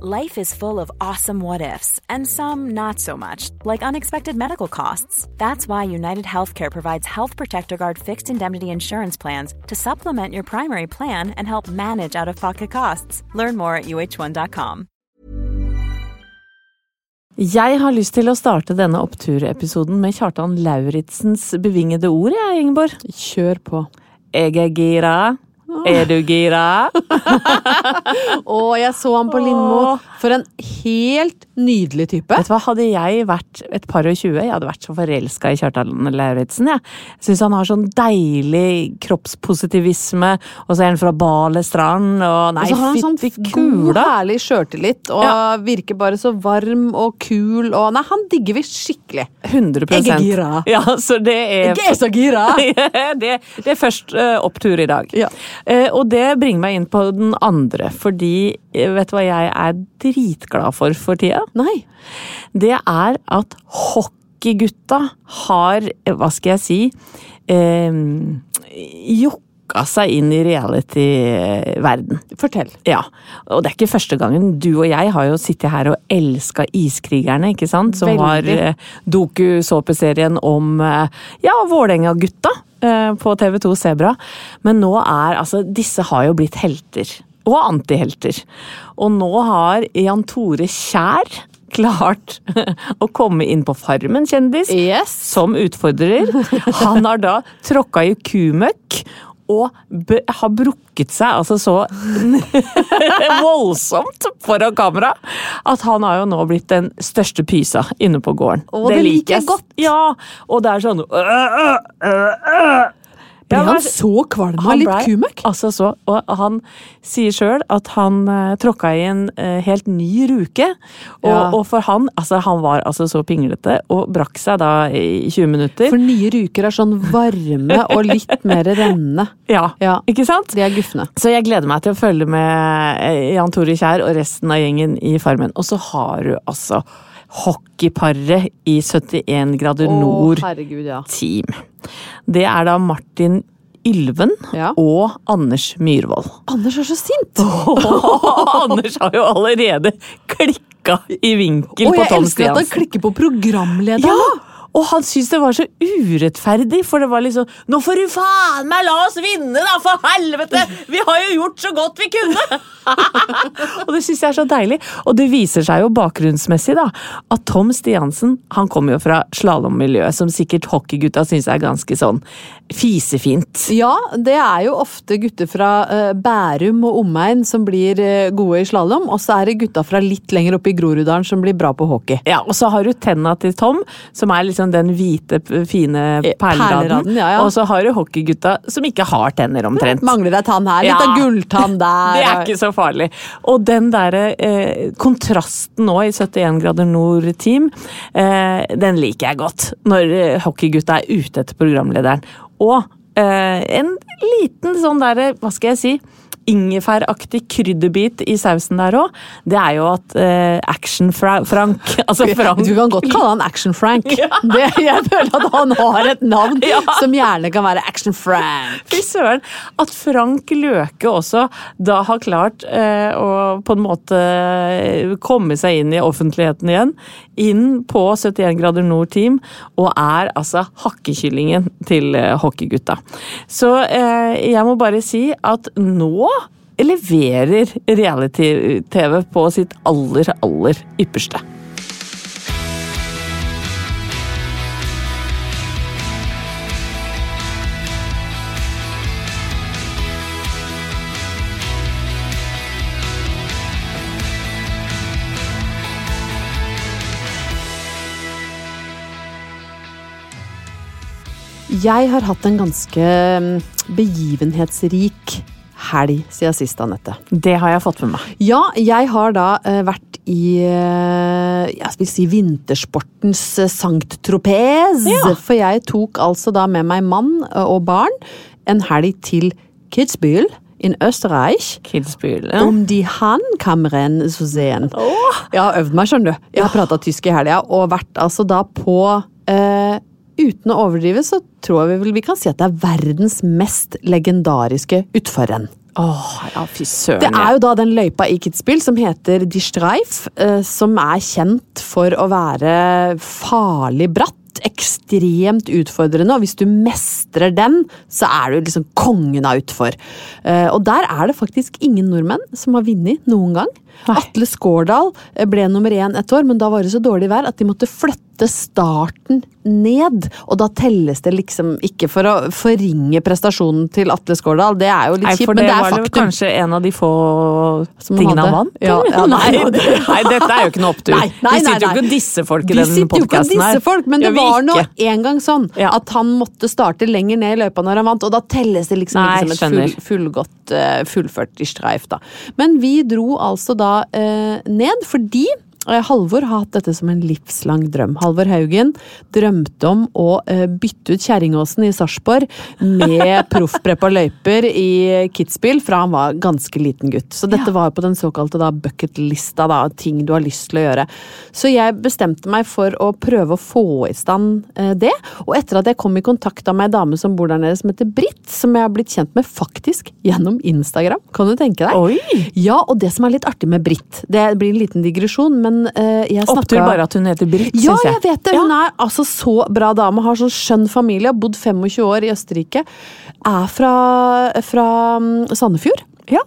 Life is full of awesome what ifs, and some not so much, like unexpected medical costs. That's why United Healthcare provides Health Protector Guard fixed indemnity insurance plans to supplement your primary plan and help manage out of pocket costs. Learn more at uh1.com. Jeg har lyst til å starte denne oppturepisoden med Kjartan Lauritzens bevingede ord, jeg, Ingeborg. Kjør på. Jeg er gira. Er du gira? Å, jeg så han på Lindmo. For en helt nydelig type. Vet du hva, Hadde jeg vært et par og tjue, jeg hadde vært så forelska i Kjartan Lauritzen. Jeg ja. syns han har sånn deilig kroppspositivisme, og så er han fra Balestrand, og nei, og så har han sånn god, herlig sjøltillit, og Ja. virker bare så varm og kul, og Nei, han digger vi skikkelig. 100 Jeg er gira. Ja, så det er Jeg er så gira! det, det er først uh, opptur i dag. Ja. Uh, og det bringer meg inn på den andre, fordi eh, vet du hva jeg er dritglad for for tida? Nei. Det er at hockeygutta har, hva skal jeg si, eh, jokka seg inn i reality-verden. Fortell. Ja, og det er ikke første gangen. Du og jeg har jo sittet her og elska Iskrigerne, ikke sant? Som var eh, doku-såpeserien om eh, ja, Vålerenga-gutta eh, på TV2 Sebra. Men nå er altså Disse har jo blitt helter. Og antihelter. Og nå har Jan Tore Kjær klart å komme inn på Farmen kjendis Yes. som utfordrer. Han har da tråkka i kumøkk og har brukket seg altså så voldsomt foran kamera at han har jo nå blitt den største pysa inne på gården. Å, det liker jeg godt. Ja, og det er sånn øh, øh, øh. Ble han så kvalm av litt kumøkk? Altså så, og han sier sjøl at han uh, tråkka i en uh, helt ny ruke. Og, Ja. og for han, altså han var altså så pinglete og brakk seg da i 20 minutter. For nye ruker er sånn varme og litt mer rennende. ja, Ja. ikke sant? De er gufne. Så jeg gleder meg til å følge med eh, Jan Tore Kjær og resten av gjengen i Farmen. Og så har du altså hockeyparet i 71 grader nord Å, herregud, ja. team. Det er da Martin Ylven Ja. og Anders Myhrvold. Anders er så sint! Anders har jo allerede klikka i vinkel oh, på jeg elsker at han klikker på programlederen Ja! Og han syntes det var så urettferdig, for det var liksom Nå får du faen meg la oss vinne, da, for helvete! Vi har jo gjort så godt vi kunne! og det syns jeg er så deilig. Og det viser seg jo bakgrunnsmessig, da, at Tom Stiansen han kommer jo fra slalåmmiljøet, som sikkert hockeygutta syns er ganske sånn fisefint. Ja, det er jo ofte gutter fra uh, Bærum og omegn som blir uh, gode i slalåm, og så er det gutta fra litt lenger oppe i Groruddalen som blir bra på hockey. Ja, Og så har du tenna til Tom, som er liksom den hvite, fine Eh, perleraden. ja, ja. Og så har du hockeygutta som ikke har tenner, omtrent. Mangler ei tann her, litt av gulltann der. Det er ikke så farlig. Og den derre eh, kontrasten nå i 71 grader nord-team, eh, den liker jeg godt. Når eh, hockeygutta er ute etter programlederen. Og eh, en liten sånn derre, hva skal jeg si, ingefæraktig krydderbit i sausen der òg, det er jo at eh, Action-Frank Altså Frank Du kan godt kalle han Action Frank. Ja. jeg føler at han har et navn Ja. som gjerne kan være Action Frank. Fy søren! At Frank Løke også da har klart eh, å på en måte eh, komme seg inn i offentligheten igjen. Inn på 71 grader nord-team, og er altså hakkekyllingen til eh, hockeygutta. Så eh, jeg må bare si at nå leverer reality-TV på sitt aller, aller ypperste. Jeg har hatt en ganske mm, begivenhetsrik helg siden sist, Anette. Det har jeg fått med meg. Ja, jeg har da uh, vært i uh, jeg vil si vintersportens uh, Sankt Tropez. Ja. For jeg tok altså da med meg mann eh, og barn en helg til Kitzbühel in Österreich. Kidsbühel. Om de han kammeren så sehen. Jeg har øvd meg, skjønner du. Jeg har prata tysk i helga og vært altså da på eh, Uten å overdrive så tror jeg vel vi kan si at det er verdens mest legendariske utforrenn. Åh, ja, fy søren. Det er jo da den løypa i Kitzbühel som heter Die Streif, eh, som er kjent for å være farlig bratt. Ekstremt utfordrende, og hvis du mestrer den, så er du liksom kongen av utfor. Eh, Og der er det faktisk ingen nordmenn som har vunnet noen gang. Nei. Atle Skårdal eh, ble nummer én et år, men da var det så dårlig vær at de måtte flytte starten ned. Og da telles det liksom ikke for å forringe prestasjonen til Atle Skårdal, det er jo litt kjipt, men det det er faktum. kanskje en av de få Som tingene han vant? Ja, ja, nei, nei, dette er jo ikke noe opptur. Nei, nei, Vi sitter jo ikke og disse disser folk i den podkasten her. folk, men det var nå en gang sånn at han måtte starte lenger ned i løypa når han vant, og da telles det liksom ikke som et full, fullgodt, eh, fullført streif, da. Men vi dro altså da eh, ned fordi Halvor har hatt dette som en livslang drøm. Halvor Haugen drømte om å eh, bytte ut Kjerringåsen i Sarpsborg med proffpreppa løyper i Kitzbühel fra han var ganske liten gutt. Så dette var på den såkalte da bucket-lista, da, ting du har lyst til å gjøre. Så jeg bestemte meg for å prøve å få i stand eh, det. Og etter at jeg kom i kontakt med ei dame som bor der nede som heter Britt, som jeg har blitt kjent med faktisk gjennom Instagram, kan du tenke deg? Oi! Ja, og det som er litt artig med Britt, det blir en liten digresjon, men eh, jeg snakka Opptur bare at hun heter Britt, ja, syns jeg. jeg vet det. Hun er altså så bra dame. Har sånn skjønn familie. Har bodd 25 år i Østerrike. Er fra, fra mm, Sandefjord. Ja.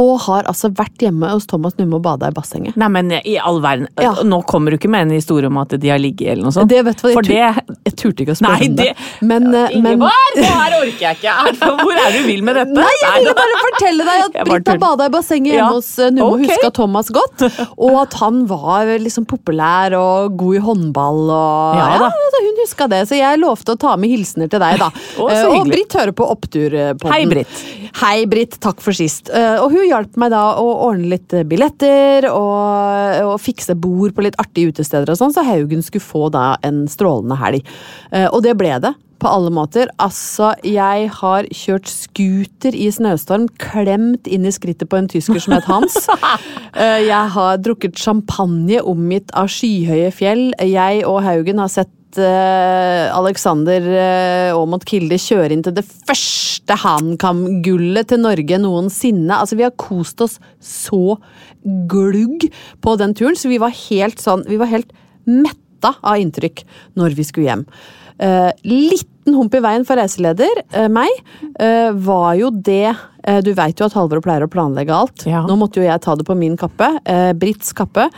Og har altså vært hjemme hos Thomas Numme og bada i bassenget. Nei, men i all verden. Ja. Nå kommer du ikke med en historie om at de har ligget eller noe sånt. Det vet du hva, jeg For tur- det Jeg turte ikke å spørre om det. Men, eh, Ingeborg! Det her orker jeg ikke! Hvor er du vil med dette? Nei, jeg ville bare fortelle deg at Britt har bada i bassenget hjemme Ja. hos eh, Numme og Ok. huska Thomas godt. Og at han var liksom populær og god i håndball og Ja ja, da. altså, Hun huska det, så jeg lovte å ta med hilsener til deg, da. Å, Eh, og. Britt hører på Opptur-podden. Hei, Britt. Hei, Britt. Takk for sist. Og hun hjalp meg da å ordne litt eh, billetter og, og fikse bord på litt artige utesteder og sånn, så Haugen skulle få da en strålende helg. Eh, Og det ble det. På alle måter. Altså, jeg har kjørt scooter i snøstorm, klemt inn i skrittet på en tysker som het Hans. Eh, Jeg har drukket champagne omgitt av skyhøye fjell. Jeg og Haugen har sett Alexander eh, Aamodt Kilde kjører inn til det første HamKam-gullet til Norge noensinne. Altså, vi har kost oss så glugg på den turen, så vi var helt sånn Vi var helt metta av inntrykk når vi skulle hjem. Uh, liten hump i veien for reiseleder, uh, meg, uh, var jo det eh, Du veit jo at Halvor pleier å planlegge alt. Ja. Nå måtte jo jeg ta det på min kappe. Eh, Britts kappe.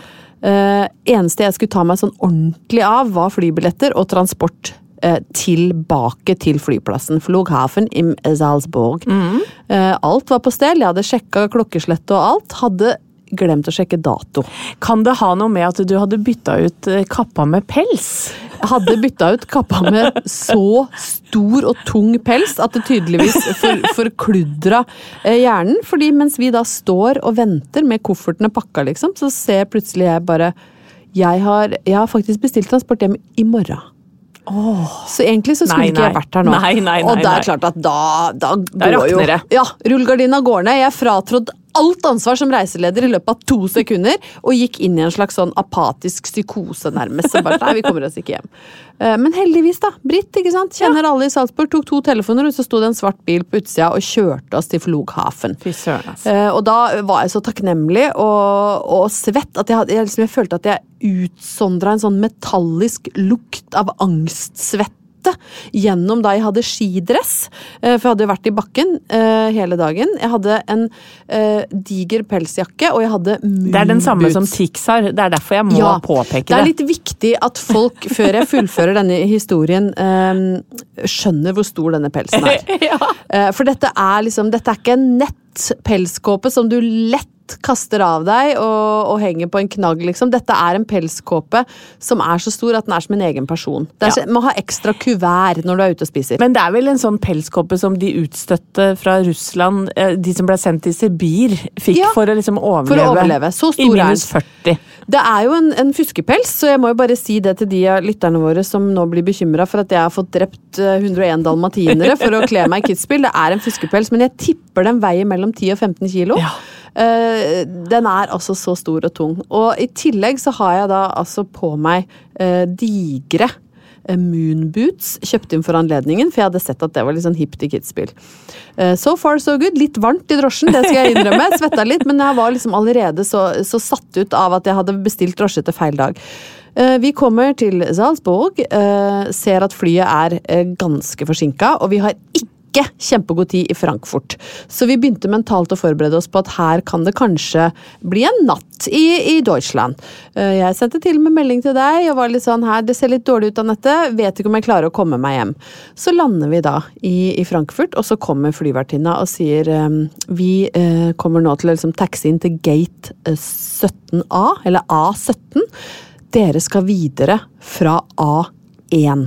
Eh, eneste jeg skulle ta meg sånn ordentlig av, var flybilletter og transport eh, tilbake til flyplassen. Flughafen im Salzburg. Eh, alt var på stell. Jeg hadde sjekka klokkeslettet og alt. Hadde glemt å sjekke dato. Kan det ha noe med at du hadde bytta ut eh, kappa med pels? Hadde bytta ut kappa med så stor og tung pels at det tydeligvis for, forkludra eh, hjernen. Fordi mens vi da står og venter med koffertene pakka, liksom, så ser plutselig jeg bare jeg har, jeg har faktisk bestilt transport hjem i morgen. Så egentlig så skulle Nei, ikke jeg vært her nå. Nei, nei, og det er klart at da, da, Da går jo det. Ja, rullegardina går ned. Jeg fratrådte alt ansvar som reiseleder i løpet av to sekunder, og gikk inn i en slags sånn apatisk psykose, nærmest. som bare, nei, vi kommer oss ikke hjem. Eh, Men heldigvis, da. Britt, ikke sant. Kjenner alle i Salzburg. Tok to telefoner, og så sto det en svart bil på utsida og kjørte oss til Flughafen. Eh, og da var jeg så takknemlig og, og svett at jeg, jeg, liksom, jeg følte at jeg utsondra en sånn metallisk lukt av angstsvette gjennom da jeg hadde skidress, eh, for jeg hadde vært i bakken eh, hele dagen. Jeg hadde en eh, diger pelsjakke, og jeg hadde moonboots. Det er den samme som Tix har. Det er derfor jeg må Ja, påpeke Det er det. litt viktig at folk, før jeg fullfører denne historien, skjønner hvor stor denne pelsen er. For dette er liksom Dette er ikke en nett pelskåpe som du lett kaster av deg og, og henger på en knagg, liksom. Dette er en pelskåpe som er så stor at den er som en egen person. Det er, Ja. Må ha ekstra kuvert når du er ute og spiser. Men det er vel en sånn pelskåpe som de utstøtte fra Russland, eh, de som ble sendt til Sibir, fikk Ja, for å liksom overleve. for å overleve. Så stor I minus 40. Det er jo en, en fuskepels, så jeg må jo bare si det til de av lytterne våre som nå blir bekymra for at jeg har fått drept eh, 101 dalmatinere for å kle meg i Kitzbühel. Det er en fuskepels, men jeg tipper den veier mellom 10 og 15 kilo. Ja. Eh, den er altså så stor og tung. Og i tillegg så har jeg da altså på meg uh, digre eh, moonboots, kjøpt inn for anledningen, for jeg hadde sett at det var litt sånn hipt i kidsspill So far so good. Litt varmt i drosjen, det skal jeg innrømme. Svetta litt, men jeg var liksom allerede så, så satt ut av at jeg hadde bestilt drosje til feil dag. Vi kommer til Salzburg, ser at flyet er ganske forsinka, og vi har ikke kjempegod tid i Frankfurt. Så vi begynte mentalt å forberede oss på at her kan det kanskje bli en natt i, i Deutschland. Eh, Jeg sendte til og med melding til deg og var litt sånn her, det ser litt dårlig ut Anette, vet ikke om jeg klarer å komme meg hjem. Så lander vi da i, i Frankfurt, og så kommer flyvertinna og sier eh, vi eh, kommer nå til å liksom taxi inn til gate eh, 17A, eller A17. Dere skal videre fra A1.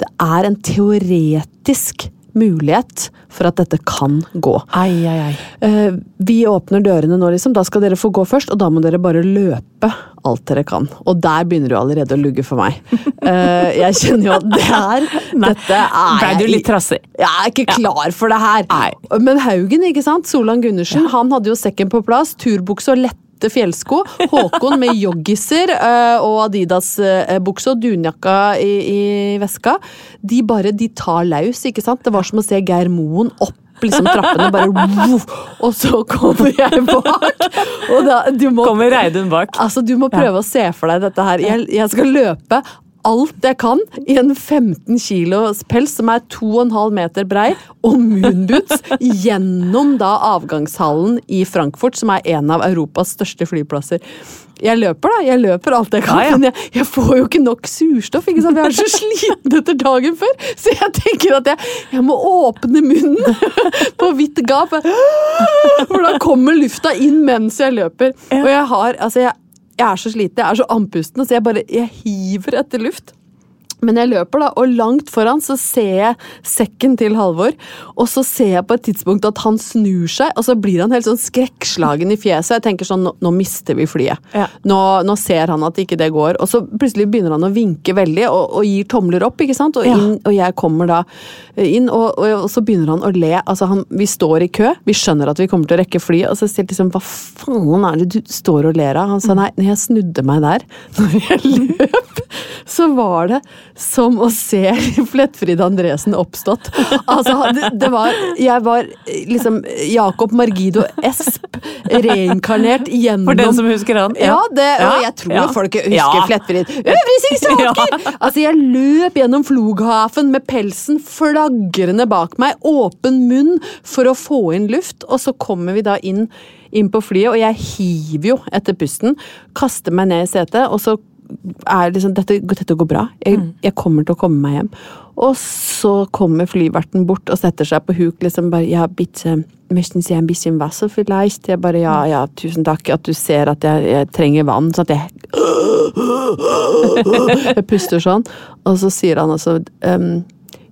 Det er en teoretisk mulighet for at dette kan gå. Ai, ai, ai. Eh, vi åpner dørene nå, liksom. Da skal dere få gå først, og da må dere bare løpe alt dere kan. Og der begynner du allerede å lugge for meg. Eh, jeg kjenner jo at det her Dette er Ble du litt trassig? jeg er ikke klar for det her. Nei. Men Haugen, ikke sant? Solan Gundersen, han hadde jo sekken på plass. Turbukse og lette fjellsko. Håkon med joggiser øh, og Adidas-bukse og dunjakka i, i veska. De bare de tar laus, ikke sant? Det var som å se Geir Moen opp liksom trappene, bare Og så kommer jeg bak! Og da, du må Kommer Reidun bak. Altså, Du må prøve å se for deg dette her. Jeg, jeg skal løpe alt jeg kan i en 15 kilos pels som er 2,5 meter brei, og moonboots gjennom da avgangshallen i Frankfurt, som er en av Europas største flyplasser. Jeg løper, da. Jeg løper alt jeg kan, Ja, ja. men jeg, jeg får jo ikke nok surstoff. ikke sant? Jeg er så sliten etter dagen før, så jeg tenker at jeg, jeg må åpne munnen på vidt gap. For da kommer lufta inn mens jeg løper. Og jeg har Altså, jeg, jeg er så sliten, jeg er så andpusten, så jeg bare jeg hiver etter luft. Men jeg løper, da, og langt foran så ser jeg sekken til Halvor. Og så ser jeg på et tidspunkt at han snur seg, og så blir han helt sånn skrekkslagen i fjeset. Jeg tenker sånn, nå, nå mister vi flyet. Ja. Nå, nå ser han at ikke det går. Og så plutselig begynner han å vinke veldig og, og gir tomler opp, ikke sant. Og, Ja. inn, og jeg kommer da inn, og, og, så begynner han å le. Altså, han, vi står i kø, vi skjønner at vi kommer til å rekke flyet, og så sier liksom hva faen er det du står og ler av? Han sa nei, når jeg snudde meg der, når jeg løp, så var det som å se Flettfrid Andresen oppstått. Altså, det, det var Jeg var liksom Jakob Margido Esp reinkarnert gjennom For den som husker han. ja, det, og jeg tror ja. folk husker Ja. Flettfrid. Øvringssaker! Altså, jeg løp gjennom Floghafen med pelsen flagrende bak meg, åpen munn for å få inn luft, og så kommer vi da inn, inn på flyet, og jeg hiver jo etter pusten, kaster meg ned i setet, og så liksom dette, dette går bra. Jeg, jeg kommer til å komme meg hjem. Og så kommer flyverten bort og setter seg på huk, liksom bare Ja, bitte, möchten Sie ein bisschen Wasser vielleicht? Jeg bare ja, ja, tusen takk at du ser at jeg, jeg trenger vann, sånn at jeg Jeg puster sånn, og så sier han altså um,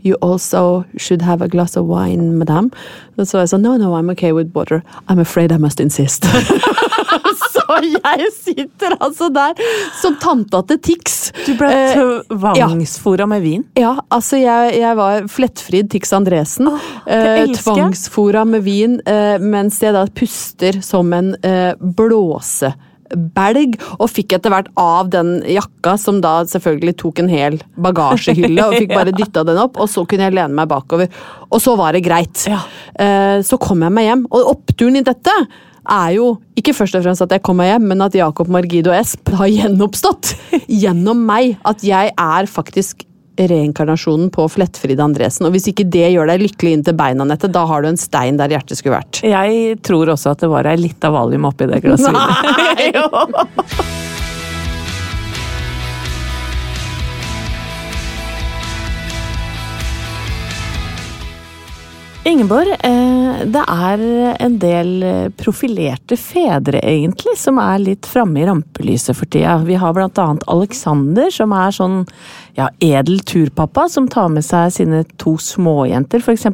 You also should have a glass of wine, madam. Og så er jeg sånn No, no, I'm okay with water. I'm afraid I must insist. så jeg sitter altså der som tanta til Tix. Du ble Eh, tvangsfora med vin. ja, altså jeg, jeg var flettfrid Tix Andresen. Oh, eh, tvangsfora med vin, eh, mens jeg da puster som en eh, blåsebelg, og fikk etter hvert av den jakka, som da selvfølgelig tok en hel bagasjehylle, og fikk bare dytta den opp, og så kunne jeg lene meg bakover. Og så var det greit. Ja. Eh, så kom jeg meg hjem, og oppturen i dette er jo ikke først og fremst at jeg kom meg hjem, men at Jakob Margido Esp har gjenoppstått gjennom meg. At jeg er faktisk reinkarnasjonen på Flettfrid Andresen. Og hvis ikke det gjør deg lykkelig inn til beina, Nette, da har du en stein der hjertet skulle vært. Jeg tror også at det var ei lita valium oppi det glasset. Nei! Ingeborg, eh, det er en del profilerte fedre, egentlig, som er litt framme i rampelyset for tida. Vi har blant annet Alexander, som er sånn ja, edel turpappa, som tar med seg sine to småjenter, f.eks.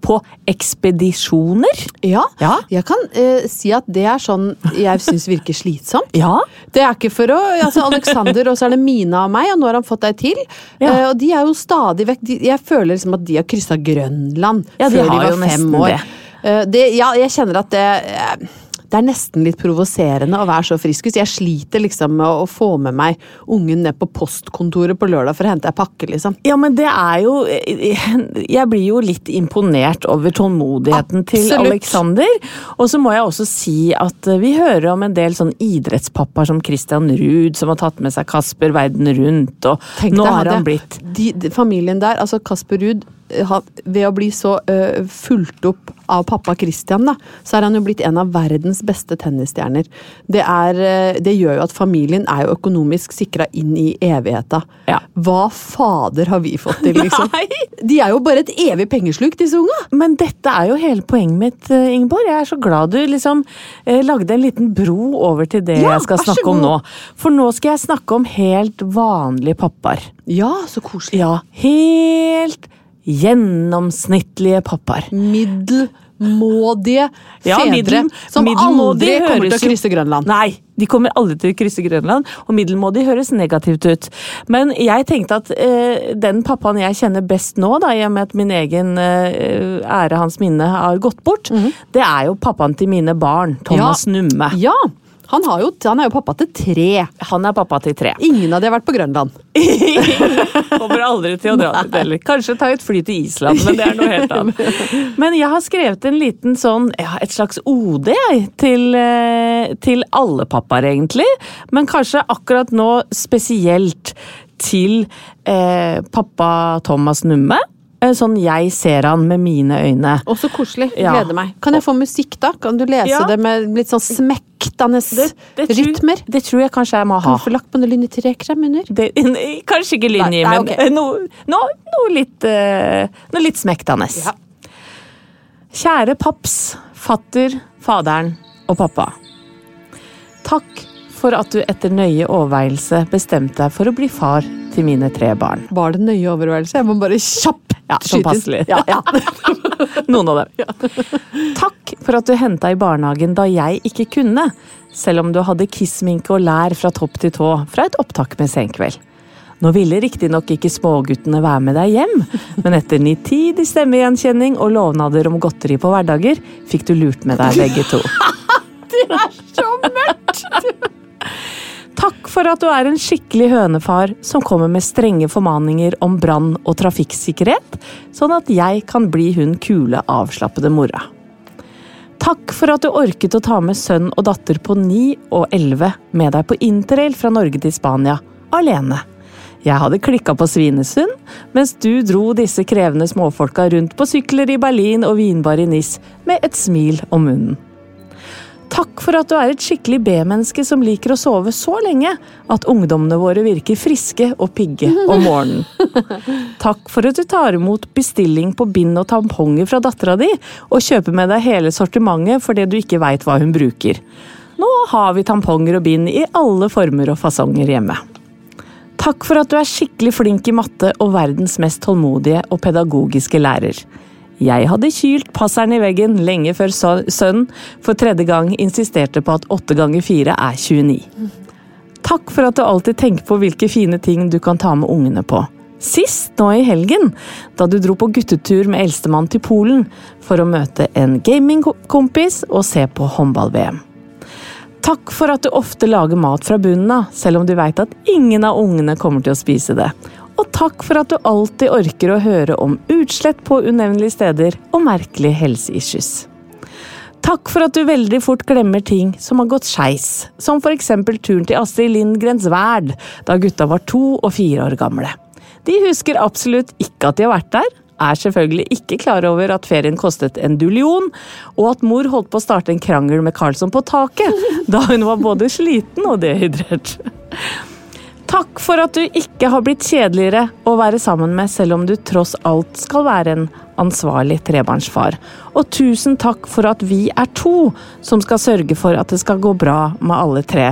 på ekspedisjoner. Ja, Ja. jeg kan eh, si at det er sånn jeg syns virker slitsomt. Ja, Det er ikke for å altså Alexander, og så er det Mina og meg, og nå har han fått deg til. Ja. Eh, og de er jo stadig vekk de, Jeg føler liksom at de har kryssa Grønland Ja, de før de har var fem år. det. Eh, det, ja, jeg kjenner at det eh, det er nesten litt provoserende å være så friskus. Jeg sliter liksom med å få med meg ungen ned på postkontoret på lørdag for å hente ei pakke, liksom. Ja, men det er jo Jeg blir jo litt imponert over tålmodigheten til Alexander. Og så må jeg også si at eh, vi hører om en del sånn idrettspappaer som Christian Ruud, som har tatt med seg Kasper verden rundt, og Tenk nå har han blitt de, de, Familien der, altså Kasper Ruud, eh, ved å bli så uh, fulgt opp av pappa Christian, da, så er han jo blitt en av verdens beste tennisstjerner. Det, er, eh, det gjør jo at familien er jo økonomisk sikra inn i evigheta. Ja. Hva fader har vi fått til, liksom? Nei! De er jo bare et evig pengesluk, disse unga! Men dette er jo hele poenget mitt, eh, Ingeborg. Jeg er så glad du liksom lagde en liten bro over til det Ja, jeg skal snakke om nå. For nå skal jeg snakke om helt vanlige pappaer. Ja, så koselig. Ja, helt gjennomsnittlige pappaer. Middelmådige Ja, fedre middel- som aldri kommer til å krysse Grønland. Nei, de kommer aldri til å krysse Grønland, og middelmådig høres negativt ut. Men jeg tenkte at eh, den pappaen jeg kjenner best nå, da, i og med at min egen eh, ære hans minne har gått bort, det er jo pappaen til mine barn, Thomas Ja. Numme. Ja, han, har jo, han er jo pappa til tre. Han er pappa til tre. Ingen av de har vært på Grønland. Kommer aldri til å dra dit heller. Kanskje ta et fly til Island, men det er noe helt annet. Men jeg har skrevet en liten sånn, ja, et slags OD jeg, til, eh, til alle pappaer, egentlig. Men kanskje akkurat nå spesielt til eh, pappa Thomas Numme. Eh, Sånn jeg ser han med mine øyne. Å, så koselig. Ja. Gleder meg. Kan jeg få musikk, da? Kan du lese Ja. det med litt sånn smektende Det tror, rytmer? det tror jeg kanskje jeg må ha. Kan du få lagt på noe linje 3-krem under? Det, kanskje ikke linje, Nei, nei, men ok. eh, noe, noe, noe litt, eh, noe litt smektende. Ja. Kjære paps, fatter, faderen og pappa. Takk for at du etter nøye overveielse bestemte deg for å bli far til mine tre barn. Var det nøye overveielse? Jeg må bare kjapt Ja, sånn passelig. Ja, ja. Noen av dem. Takk for at du henta i barnehagen da jeg ikke kunne, selv om du hadde kissminke og lær fra topp til tå fra et opptak med Senkveld. Nå ville riktignok ikke småguttene være med deg hjem, men etter nitidig stemmegjenkjenning og lovnader om godteri på hverdager, fikk du lurt med deg begge to. Det er Så mørkt! Takk for at du er en skikkelig hønefar som kommer med strenge formaninger om brann og trafikksikkerhet, sånn at jeg kan bli hun kule, avslappede mora. Takk for at du orket å ta med sønn og datter på 9 og 11 med deg på interrail fra Norge til Spania, alene. Jeg hadde klikka på Svinesund, mens du dro disse krevende småfolka rundt på sykler i Berlin og vinbar i Nis med et smil om munnen. Takk for at du er et skikkelig B-menneske som liker å sove så lenge at ungdommene våre virker friske og pigge om morgenen. Takk for at du tar imot bestilling på bind og tamponger fra dattera di, og kjøper med deg hele sortimentet fordi du ikke veit hva hun bruker. Nå har vi tamponger og bind i alle former og fasonger hjemme. Takk for at du er skikkelig flink i matte og verdens mest tålmodige og pedagogiske lærer. Jeg hadde kylt passeren i veggen lenge før sønnen for tredje gang insisterte på at åtte ganger fire er 29. Takk for at du alltid tenker på hvilke fine ting du kan ta med ungene på. Sist nå i helgen, da du dro på guttetur med eldstemann til Polen for å møte en gamingkompis og se på håndball-VM. Takk for at du ofte lager mat fra bunnen av, selv om du veit at ingen av ungene kommer til å spise det. Og takk for at du alltid orker å høre om utslett på unevnelige steder og merkelige helseissues. Takk for at du veldig fort glemmer ting som har gått skeis, som for eksempel turen til Astrid Lindgrens Verd da gutta var to og fire år gamle. De husker absolutt ikke at de har vært der, er selvfølgelig ikke klar over at ferien kostet en dullion, og at mor holdt på å starte en krangel med Karlsson på taket, da hun var både sliten og dehydrert. Takk for at du ikke har blitt kjedeligere å være sammen med, selv om du tross alt skal være en ansvarlig trebarnsfar. Og tusen takk for at vi er to som skal sørge for at det skal gå bra med alle tre.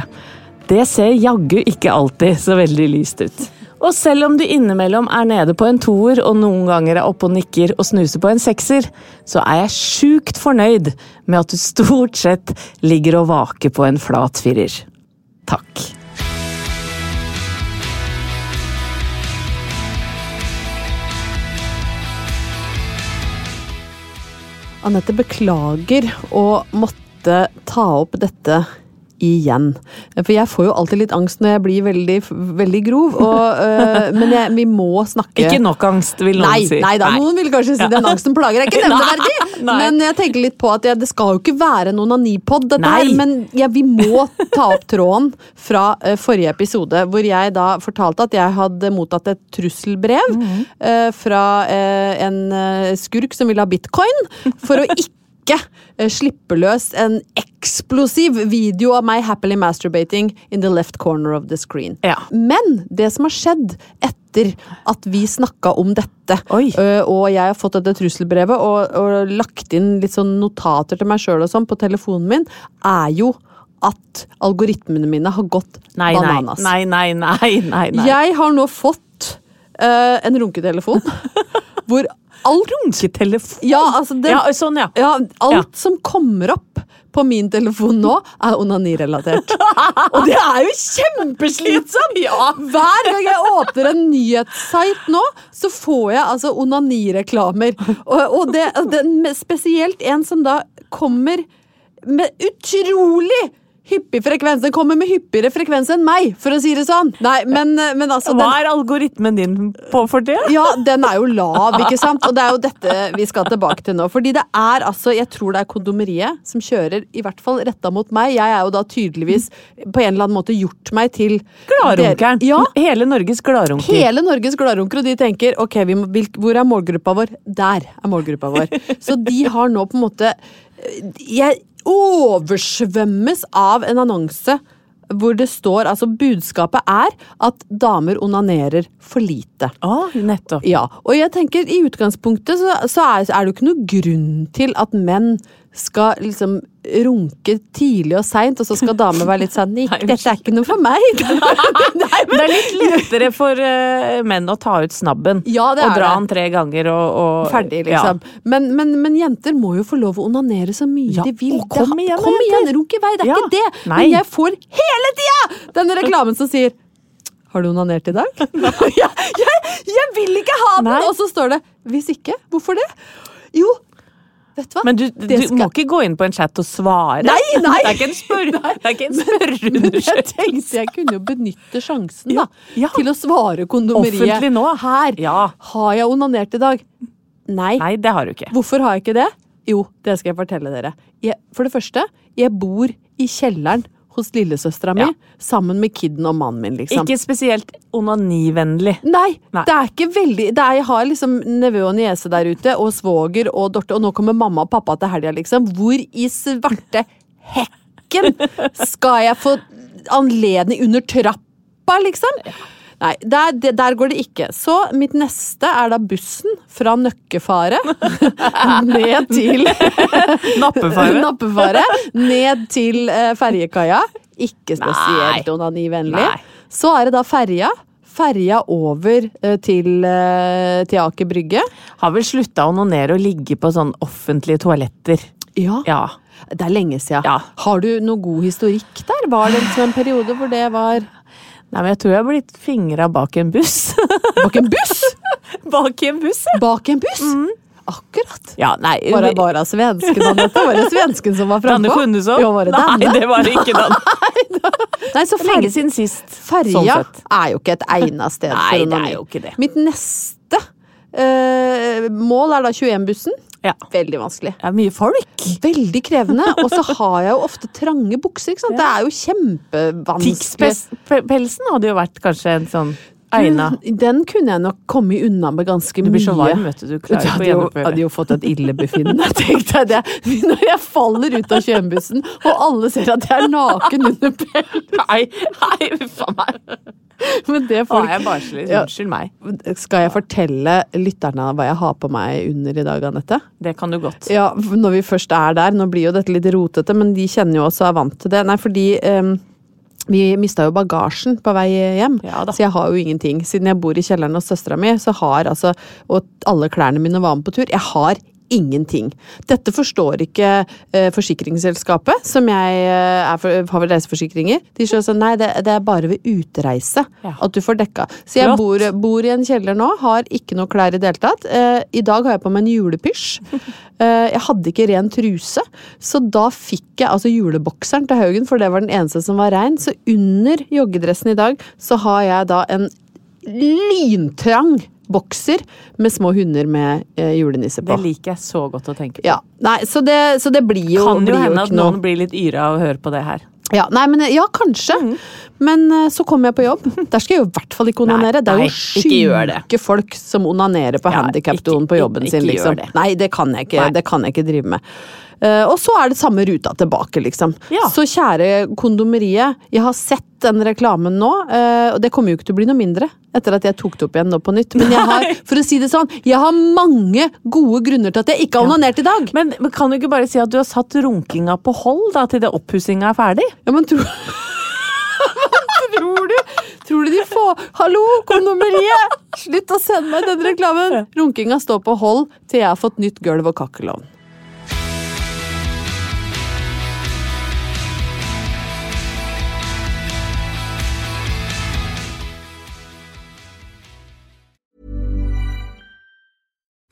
Det ser jaggu ikke alltid så veldig lyst ut. Og selv om du innimellom er nede på en toer og noen ganger er oppe og nikker og snuser på en sekser, så er jeg sjukt fornøyd med at du stort sett ligger og vaker på en flat firer. Takk. Anette beklager å måtte ta opp dette igjen. For jeg får jo alltid litt angst når jeg blir veldig, veldig grov, og, øh, men jeg, vi må snakke Ikke nok angst, vil noen Nei, si. nei da, noen vil kanskje si den angsten plager deg. Ikke nevneverdig! Nei. Men jeg tenker litt på at ja, det skal jo ikke være noen onanipod, dette Nei. her. Men ja, vi må ta opp tråden fra uh, forrige episode, hvor jeg da fortalte at jeg hadde mottatt et trusselbrev mm -hmm. uh, fra uh, en skurk som ville ha bitcoin, for å ikke eh, slippe løs en eksplosiv video av meg happily masturbating in the left corner of the screen. Ja. Men det som har skjedd etter at vi snakka om dette, Oi. og jeg har fått dette trusselbrevet og, og lagt inn litt sånn notater til meg sjøl og sånn på telefonen min, er jo at algoritmene mine har gått nei, bananas. nei, nei, nei, nei, nei. Jeg har nå fått uh, en runketelefon hvor alt Runketelefon? Ja, altså det, Ja, sånn, ja. ja, alt Ja. som kommer opp på min telefon nå, er onanirelatert. Og det er jo kjempeslitsomt! Hver gang jeg åpner en nyhetssite nå, så får jeg altså onanireklamer. Og, og det, det, spesielt en som da kommer med utrolig hyppig frekvens. Den kommer med hyppigere frekvens enn meg, for å si det sånn. Nei, men, men altså den, Hva er algoritmen din på for det? ja, den er jo lav, ikke sant? Og det er jo dette vi skal tilbake til nå. Fordi det er altså, jeg tror det er kondomeriet som kjører, i hvert fall retta mot meg. Jeg er jo da tydeligvis på en eller annen måte gjort meg til Gladrunkeren. Ja. Hele Norges gladrunker. Hele Norges gladrunker, og de tenker ok, vi må, hvor er målgruppa vår? Der er målgruppa vår. Så de har nå på en måte Jeg oversvømmes av en annonse hvor det står Altså, budskapet er at damer onanerer for lite. Å, nettopp. Ja, og jeg tenker i utgangspunktet så, så er, er det jo ikke noe grunn til at menn skal liksom runke tidlig og seint, og så skal damer være litt sånn Nikk, dette er ikke noe for meg. Det er litt lettere for uh, menn å ta ut snabben Ja, det og er dra det. den tre ganger og, og Ferdig, liksom. Men, men, men jenter må jo få lov å onanere så mye Ja, de vil. og kom igjen, kom igjen, runk i vei, det er Ja, ikke det. nei. Men jeg får hele tida denne reklamen som sier har du onanert i dag? jeg, jeg, jeg vil ikke ha den! Nei. Og så står det hvis ikke, hvorfor det? Jo, vet du hva? Men du, du skal- må ikke gå inn på en chat og svare. Nei, nei! Det er ikke en, spør er Men jeg tenkte jeg kunne jo benytte sjansen da, Ja, ja. til å svare kondomeriet. Offentlig nå. Her. Ja. Har jeg onanert i dag? Nei. Nei, det har du ikke. Hvorfor har jeg ikke det? Jo, det skal jeg fortelle dere. Jeg, for det første, jeg bor i kjelleren hos lillesøstera mi Ja. sammen med kidden og mannen min, liksom. Ikke spesielt onanivennlig. Nei, Nei. det er ikke veldig det er, Jeg har liksom nevø og niese der ute, og svoger og Dorte, og nå kommer mamma og pappa til helga, liksom. Hvor i svarte hekken skal jeg få anledning under trappa, liksom? Nei, der, der går det ikke. Så mitt neste er da bussen fra Nøkkefare ned til Nappefare. Nappefare. Ned til eh, ferjekaia. Ikke spesielt onanivennlig. Så er det da ferja. Ferja over eh, til, eh, til Aker Brygge. Har vel slutta å onanere og ligge på sånn offentlige toaletter. Ja. Ja. Det er lenge siden. Ja. Har du noe god historikk der? Var det liksom en periode hvor det var Nei, men jeg tror jeg har blitt fingra bak en buss. Bak en buss?! bak i en buss, ja. Bak en buss! Akkurat. Ja, nei Var det bare svensken, Anette? Var det svensken som var Danne frampå? Funnesson? Ja, var det Nei, denne? det var det ikke Danne. Nei, så Lenge siden sist. ferja Sånn er jo ikke et egnet sted Nei, det er jo ikke det. Mitt neste uh, mål er da 21-bussen. Ja. Veldig vanskelig. Det er mye folk. Veldig krevende. Og så har jeg jo ofte trange bukser. ikke sant? Det er jo kjempevanskelig. Tix-pelsen hadde jo vært kanskje en sånn Eina. Den kunne jeg nok komme unna med ganske mye. Du blir så varm, vet du. Du klarer ikke å gjennomføre hadde jo fått et illebefinnende, tenkte jeg det. Når jeg faller ut av kjønbussen, og alle ser at jeg er naken under pelsen. Nei, nei, uff a meg. Men det Å, folk jeg er barnslig. Unnskyld meg. Skal jeg fortelle lytterne hva jeg har på meg under i dag, Anette? Det kan du godt. Ja, når vi først er der. Nå blir jo dette litt rotete, men de kjenner jo også og er vant til det. Nei, fordi em, vi mista jo bagasjen på vei hjem, Ja så jeg har jo ingenting. Siden jeg bor i kjelleren hos søstera mi, så har altså Og alle klærne mine var med på tur. Jeg har ingenting. Dette forstår ikke eh, forsikringsselskapet, som jeg eh, for, har vel reiseforsikringer. De sier sånn nei, det, det er bare ved utreise Ja. at du får dekka. Så jeg bor, bor i en kjeller nå, har ikke noe klær i det hele tatt. Eh, I dag har jeg på meg en julepysj. Eh, jeg hadde ikke ren truse, så da fikk jeg altså julebokseren til Haugen, for det var den eneste som var rein. Så under joggedressen i dag så har jeg da en lyntrang bokser med små hunder med eh, julenisse på. Det liker jeg så godt å tenke på. Ja, nei, så det, så det blir jo, kan jo hende ikke at noe- noen blir litt yra av å høre på det her. Ja, nei, men, ja, kanskje. Men eh, så kommer jeg på jobb. Der skal jeg jo i hvert fall ikke onanere. det er jo ikke gjør sjuke folk som onanerer på Ja, handikapdoen på jobben ikke sin, gjør liksom. det. Nei, det kan jeg ikke, Nei. det kan jeg ikke drive med. Eh, og så er det samme ruta tilbake, liksom. Ja. Så kjære kondomeriet, jeg har sett den reklamen nå, eh, og det kommer jo ikke til å bli noe mindre etter at jeg tok det opp igjen nå på nytt. Men jeg har, for å si det sånn, jeg har mange gode grunner til at jeg ikke har onanert i dag. Men, men kan du ikke bare si at du har satt runkinga på hold da, til det oppussinga er ferdig? Ja, men tror Tror du Tror du de får Hallo, kondomeriet! Slutt å sende meg den reklamen! Runkinga står på hold til jeg har fått nytt gulv og kakkelovn.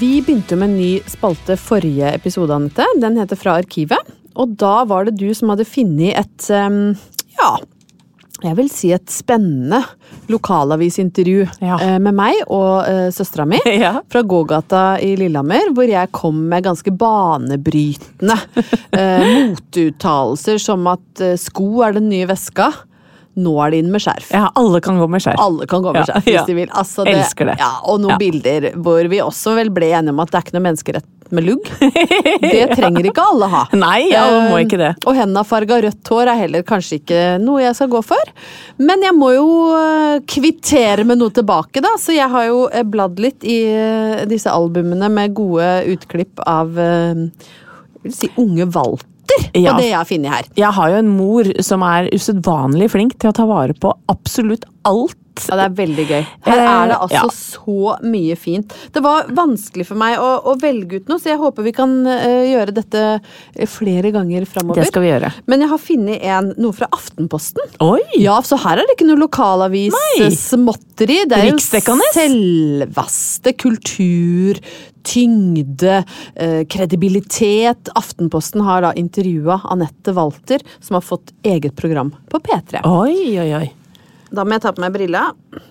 Vi begynte med en ny spalte forrige episode, Anette. Den heter Fra arkivet. Og da var det du som hadde funnet et ja, jeg vil si et spennende lokalavisintervju Ja. eh, med meg og uh, søstera mi. Ja. Fra gågata i Lillehammer, hvor jeg kom med ganske banebrytende uh, motuttalelser som at uh, sko er den nye veska. Nå er det inn med skjerf. Ja, alle kan gå med skjerf. Alle kan gå med Ja, skjerf hvis ja. de vil. Altså, Elsker det. Ja, og noen Ja. bilder hvor vi også vel ble enige om at det er ikke noe menneskerett med lugg. Det trenger ikke alle ha. Nei, alle må ikke det. Og hendafarga rødt hår er heller kanskje ikke noe jeg skal gå for. Men jeg må jo eh, kvittere med noe tilbake, da. Så jeg har jo eh, bladd litt i eh, disse albumene med gode utklipp av jeg vil si unge Walter, Ja. på det jeg har funnet her. Jeg har jo en mor som er usedvanlig flink til å ta vare på absolutt alt. Ja, det er veldig gøy. Her er det Eh, altså ja. så mye fint. Det var vanskelig for meg å, å velge ut noe, så jeg håper vi kan uh, gjøre dette eh, flere ganger framover. Det skal vi gjøre. Men jeg har funnet en, noe fra Aftenposten. Oi! Ja, så her er det ikke noe lokalavis Nei. eh, småtteri. Det er jo selveste kultur, tyngde, eh, kredibilitet. Aftenposten har da intervjua Anette Walter, som har fått eget program på P3. Oi, oi, oi. Da må jeg ta på meg brilla.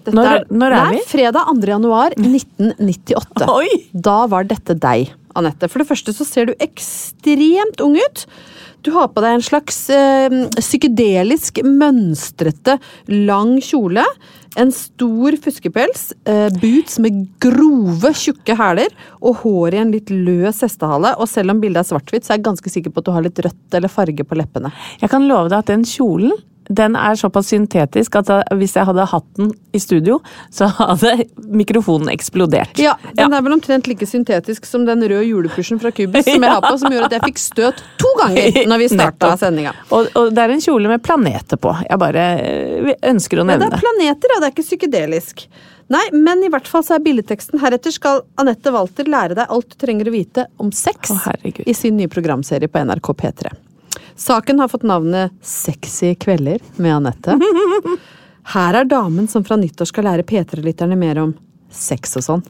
Dette Når- når er det vi? Fredag 2. januar 1998. Oi! Da var dette deg, Anette. For det første så ser du ekstremt ung ut. Du har på deg en slags øh, psykedelisk, mønstrete, lang kjole. En stor fuskepels, eh, boots med grove, tjukke hæler og hår i en litt løs hestehale. Og selv om bildet er svart-hvitt, så er jeg ganske sikker på at du har litt rødt eller farge på leppene. Jeg kan love deg at den kjolen den er såpass syntetisk at hvis jeg hadde hatt den i studio, så hadde mikrofonen eksplodert. Ja, Den er vel omtrent like syntetisk som den røde juleplusjen fra Cubus som jeg har på, som gjorde at jeg fikk støt to ganger når vi starta sendinga. Og, og det er en kjole med planeter på. Jeg bare eh, ønsker å Ja, det nevne er planeter, ja. Det er ikke psykedelisk. Nei, men i hvert fall så er billedteksten heretter skal Anette Walter lære deg alt du trenger å vite om sex Å, i sin nye programserie på NRK P3. Saken har fått navnet Sexy kvelder med Anette. Her er damen som fra nyttår skal lære P3-lytterne mer om sex og sånn.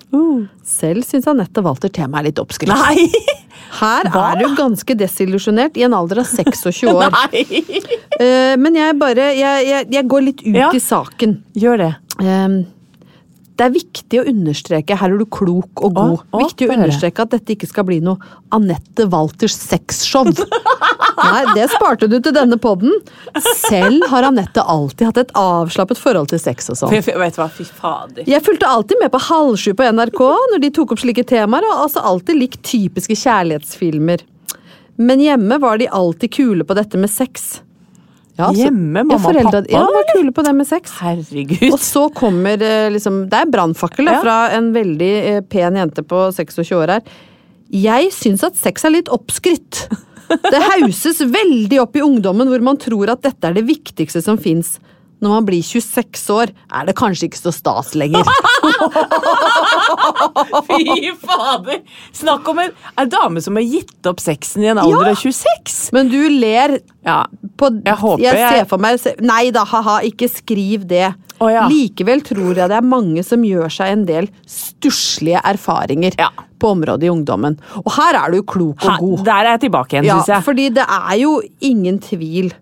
Selv syns Anette Walter temaet er litt oppskrytt. Her Hva? er du ganske desillusjonert i en alder av 26 år. Eh, men jeg bare jeg, jeg, jeg går litt ut Ja. i saken. Gjør det. Ehm, det er viktig å understreke, her er du klok og god, Å, å, viktig å understreke at dette ikke skal bli noe Anette Walters sexshow. Nei, det sparte du til denne podden. Selv har Anette alltid hatt et avslappet forhold til sex og sånn. Vet du hva, fy fader. Jeg fulgte alltid med på Halv sju på NRK når de tok opp slike temaer, og altså alltid likt typiske kjærlighetsfilmer. Men hjemme var de alltid kule på dette med sex. Ja, så- Hjemme? Mamma ja, og foreldre- pappa, Ja, var kule på det med sex. Herregud. Og så kommer eh, liksom Det er brannfakkel Ja. fra en veldig eh, pen jente på 26 år her. Jeg syns at sex er litt oppskrytt. Det hauses veldig opp i ungdommen hvor man tror at dette er det viktigste som fins. Når man blir 26 år, er det kanskje ikke så stas lenger. Fy fader! Snakk om en, en dame som har gitt opp sexen i en alder Ja. av 26! Men du ler Ja. på Jeg håper jeg jeg- ser for meg Nei da, ha-ha, ikke skriv det. Oh, ja. Likevel tror jeg det er mange som gjør seg en del stusslige erfaringer Ja. på området i ungdommen. Og her er du klok og god. der er jeg tilbake igjen, Ja, syns jeg. fordi det er jo ingen tvil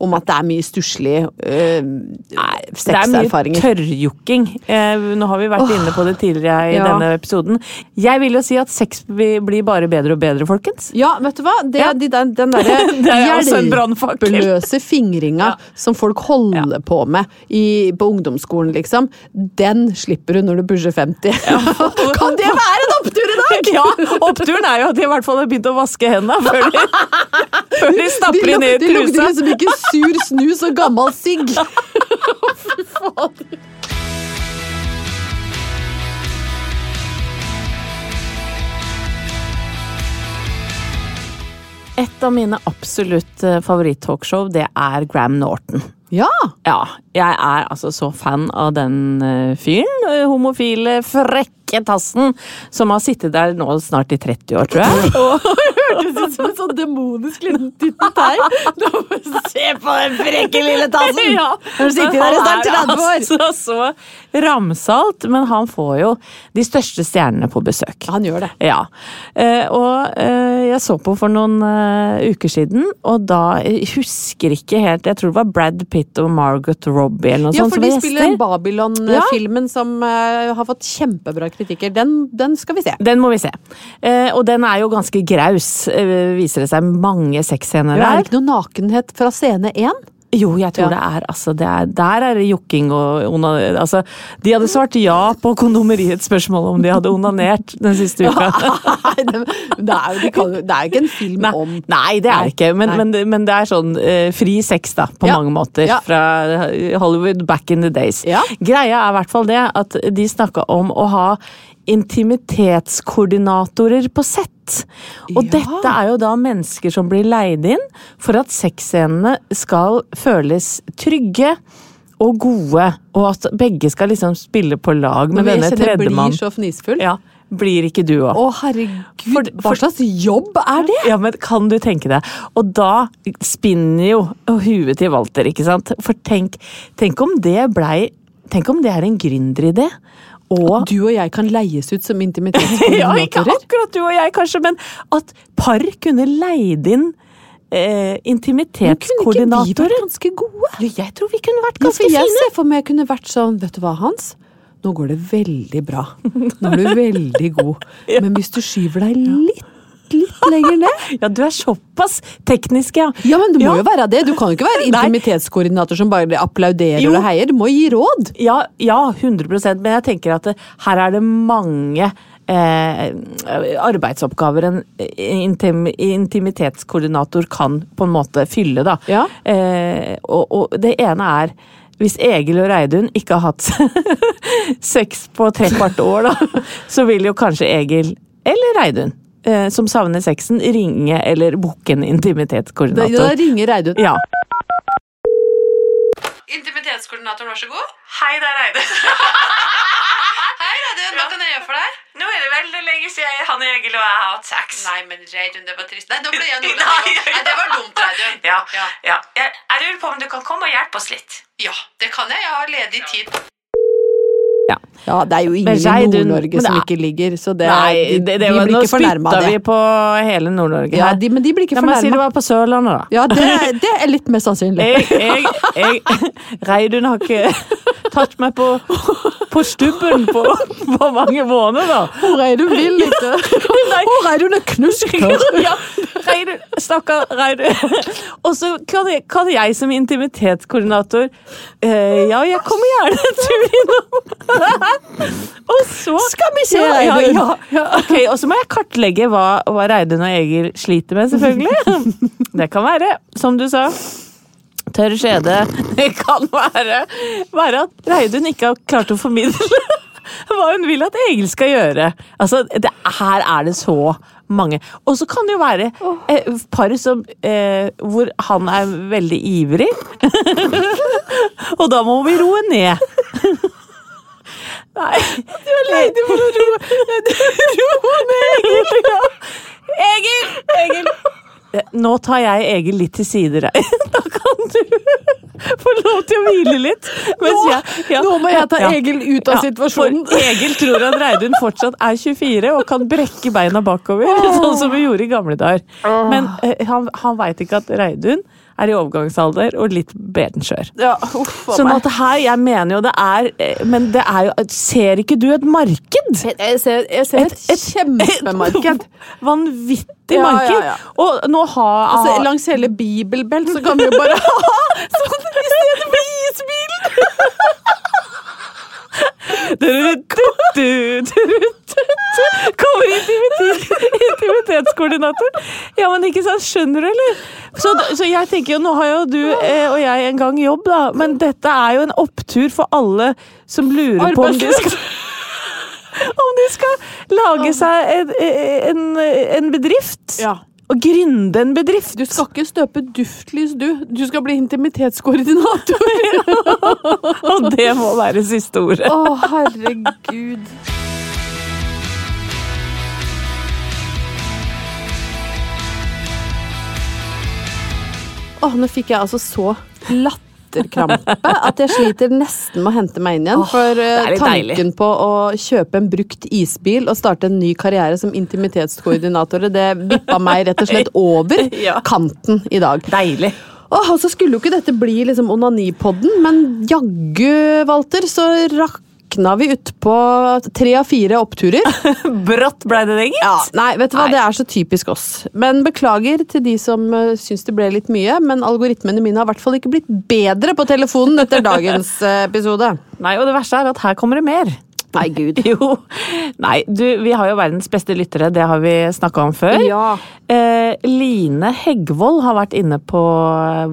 om at det er mye stusslig øh, Det er mye tørrjokking. Eh, nå har vi vært inne på det tidligere i Ja. denne episoden. Jeg vil jo si at sex blir bare bedre og bedre, folkens. Ja, vet du hva? Det, Ja. de, den, den derre er hjelpeløse fingringa Ja. som folk holder på med i, på ungdomsskolen, liksom, den slipper du når du pusher 50. kan det være en opptur i dag?! Ja, Oppturen er jo at de i hvert fall har begynt å vaske hendene før de, før de stapper de inn i trusa. de lukter liksom ikke sur snus og gammel sigg. Et av mine absolutt eh, favoritt-talkshow, det er Graham Norton. Ja! Ja, jeg er altså så fan av den eh, fyren. eh, Homofile, frekke tassen som har sittet der nå snart i 30 år, tror jeg. Og Hørtes ut som en sånn demonisk liten tittei. Se på den frekke lille tassen! Ja. Har sitter der i snart 30 år? Altså så ramsalt, men han får jo de største stjernene på besøk. Han gjør det. Ja. Eh, og eh, jeg så på for noen eh, uker siden, og da jeg husker ikke helt Jeg tror det var Brad Pitt og Margot Robbie eller noe Ja, sånt for de spiller gjester. Babylon-filmen som har fått kjempebra kritikker. Den, den skal vi se. Den må vi se. Eh, og den er jo ganske graus, viser det seg. Mange sexscener Er det der. ikke noe nakenhet fra scene én? Jo, jeg tror Ja. det er altså det er, Der er det jokking og onanering altså, De hadde svart ja på kondomeriets spørsmål om de hadde onanert den siste uka. Nei, det, det, er jo, kan, det er jo ikke en film Nei, om nei, det er Nei, ikke. Men, men, det- men det er sånn eh, fri sex, da, på Ja. mange måter. Ja. Fra Hollywood back in the days. Greia er i hvert fall det at de snakka om å ha intimitetskoordinatorer på sett. Og Ja. dette er jo da mennesker som blir leid inn for at sexscenene skal føles trygge og gode, og at begge skal liksom spille på lag med denne jeg Det tredjemann. blir så fnisfull. Ja, blir ikke du òg? Å, herregud, For- hva slags jobb er det? Ja, men kan du tenke deg? Og da spinner jo huet til Walter, ikke sant? For tenk, tenk om det blei Tenk om det er en gründeridé? Og Du og jeg kan leies ut som Ja, ikke akkurat du og jeg, kanskje, men at par kunne leid inn Men eh, kunne ikke vi vært ganske gode? Jo, jeg tror vi kunne vært Ja, ganske for jeg fine. ser for meg jeg kunne vært sånn, vet du hva Hans? Nå går det veldig bra. Nå er du veldig god. Men hvis du skyver deg litt, litt lenger ned Ja, du er såpass teknisk, ja. Ja, men du må Ja. jo være det. Du kan jo ikke være intimitetskoordinator som bare applauderer Jo. og heier. Du må gi råd. Ja, ja 100% men jeg tenker at det, her er det mange eh, arbeidsoppgaver en intim, intimitetskoordinator kan på en måte fylle, da. Ja. Eh, og, og det ene er hvis Egil og Reidun ikke har hatt sex på tre kvart år, da, så vil jo kanskje Egil eller Reidun, eh, som savner sexen, ringe eller booke en intimitetskoordinator. da ringer Reidun. Ja. Intimitetskoordinatoren, vær så god. Hei, det er Reidun. Hei, Reidun. Hva kan jeg gjøre for deg? Nå er det veldig lenge siden han og Egil og jeg har hatt sex. Nei, men Reidun, det var trist. Nei, nå ble jeg Nei, nordlending. Nei, det var dumt, Reidun. Ja, Ja. ja. Jeg, jeg lurer på om du kan komme og hjelpe oss litt. Ja, det kan jeg. Jeg har ledig tid. Ja. Ja, det er jo ingen i Nord-Norge som ikke ligger, så det, Nei, de, det, det de var, blir nå ikke fornærma spytta vi på hele Nord-Norge Ja, de, men de blir ikke La meg si det fornærma. var på Sørlandet, da. Ja, det, det er litt mer sannsynlig. Jeg, jeg, jeg, Reidun har ikke tatt meg på, på stubben på, på mange måneder, da. er du vill, ikke. Hvor er du når knusker? Ja, Reidun, stakkar Reidun. Og så kan kan jeg som intimitetskoordinator eh, Ja, jeg kommer gjerne en tur innom. Og så Skal vi se, ja, ja, ja. Ok, Og så må jeg kartlegge hva, hva Reidun og Egil sliter med, selvfølgelig. Det kan være, som du sa Tørr skjede. Det kan være, være at Reidun ikke har klart å formidle hva hun vil at Egil skal gjøre. Altså, det, Her er det så mange. Og så kan det jo være eh, par som, eh, hvor han er veldig ivrig. Og da må vi roe ned. Nei. Du er lei deg for å roe Roe ned, Egil! Egil! Egil! Eh, Nå tar jeg Egil litt til side, Rein. Da kan du få lov til å hvile litt. Nå- jeg- ja, nå må jeg ta ja. Egil ut av situasjonen. For Egil tror at Reidun fortsatt er 24 og kan brekke beina bakover, sånn som vi gjorde i gamle dager. Men eh, han, han veit ikke at Reidun er i overgangsalder og litt benskjør. Ja, uff Sånn at her, jeg mener jo det er eh, Men det er jo Ser ikke du et marked? Jeg ser, jeg ser et, kjempemarked. Vanvittig Ja, marked. ja, ja. Og nå har Altså, langs hele Bibelbelt så kan vi jo bare ha sånn i stedet for isbilen! Kommer intimitetskoordinatoren. intimitetskoordinator. Ja, men ikke sant, skjønner du, eller? Så, så jeg tenker jo, nå har jo du eh, og jeg en gang jobb, da, men dette er jo en opptur for alle som lurer på om de skal om de skal lage seg en, en, en bedrift. Ja. Og gründe en bedrift. Du skal ikke støpe duftlys, du. Du skal bli intimitetskoordinator. Og det må være siste ordet. Å, herregud. Åh, nå fikk jeg altså så latterkrampe at jeg sliter nesten med å hente meg inn igjen. Oh, for eh, tanken deilig. på å kjøpe en brukt isbil og starte en ny karriere som intimitetskoordinator, det vippa meg rett og slett over Ja. kanten i dag. Deilig. Åh, og så skulle jo ikke dette bli liksom onanipodden, men jaggu, Walter, så rakna vi utpå tre av fire oppturer. Brått ble det det, gitt. Ja, nei, vet du hva, Nei. det er så typisk oss. Men beklager til de som uh, syns det ble litt mye, men algoritmene mine har i hvert fall ikke blitt bedre på telefonen etter dagens eh, episode. Nei, og det verste er at her kommer det mer. Nei, Gud. Jo. Nei, du, vi har jo verdens beste lyttere, det har vi snakka om før. Ja. Eh, Line Heggvold har vært inne på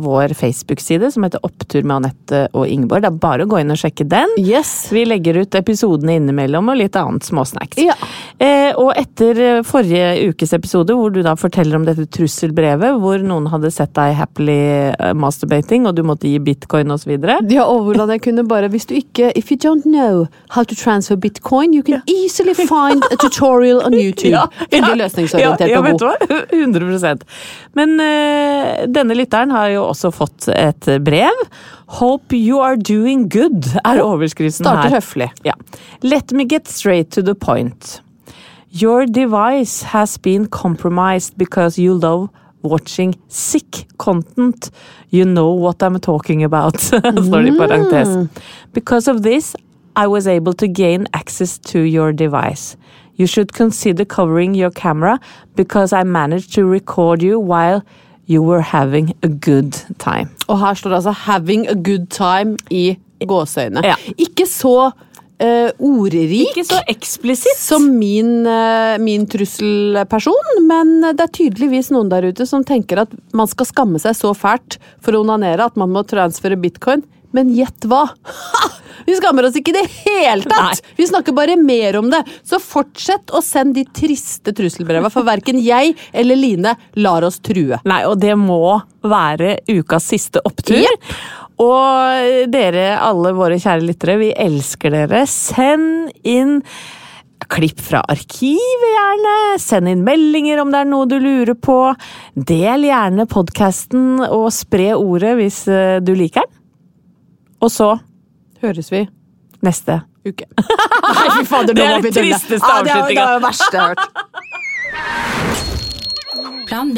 vår Facebook-side som heter Opptur med Anette og Ingeborg. Det er bare å gå inn og sjekke den. Yes. Vi legger ut episodene innimellom og litt annet småsnacks. Ja. Eh, og etter forrige ukes episode, hvor du da forteller om dette trusselbrevet, hvor noen hadde sett deg happily eh, masturbating, og du måtte gi bitcoin osv. Ja, og hvordan jeg kunne bare Hvis du ikke If you don't know how to transfer bitcoin, you can easily find a tutorial on YouTube. Veldig løsningsorientert ja, ja, vet du hva? 100 Men uh, denne lytteren har jo også fått et brev. Hope you are doing good, er overskriften Starter her. høflig. Ja. Let me get straight to the point. Your device has been compromised because you love watching sick content. You know what I'm talking about, står det i parentes. Because of this, I was able to gain access to your device. You should consider covering your camera because I managed to record you while you were having a good time. Og her står det altså 'having a good time' i gåseøyne. Ja. Ikke så uh, ordrik Ikke så eksplisitt. som min, uh, min trusselperson, men det er tydeligvis noen der ute som tenker at man skal skamme seg så fælt for å onanere at man må transfere bitcoin. Men gjett hva? Ha! Vi skammer oss ikke i det hele tatt! Nei. Vi snakker bare mer om det. Så fortsett å sende de triste trusselbreva, for verken jeg eller Line lar oss true. Nei, og det må være ukas siste opptur. Yep. Og dere, alle våre kjære lyttere, vi elsker dere. Send inn klipp fra arkivet, gjerne. Send inn meldinger om det er noe du lurer på. Del gjerne podkasten og spre ordet hvis eh, du liker den. Og så Høres vi neste uke. Nei, fy fader, nå må vi det er den tristeste det er- Det er det verste jeg har hørt. Plan B.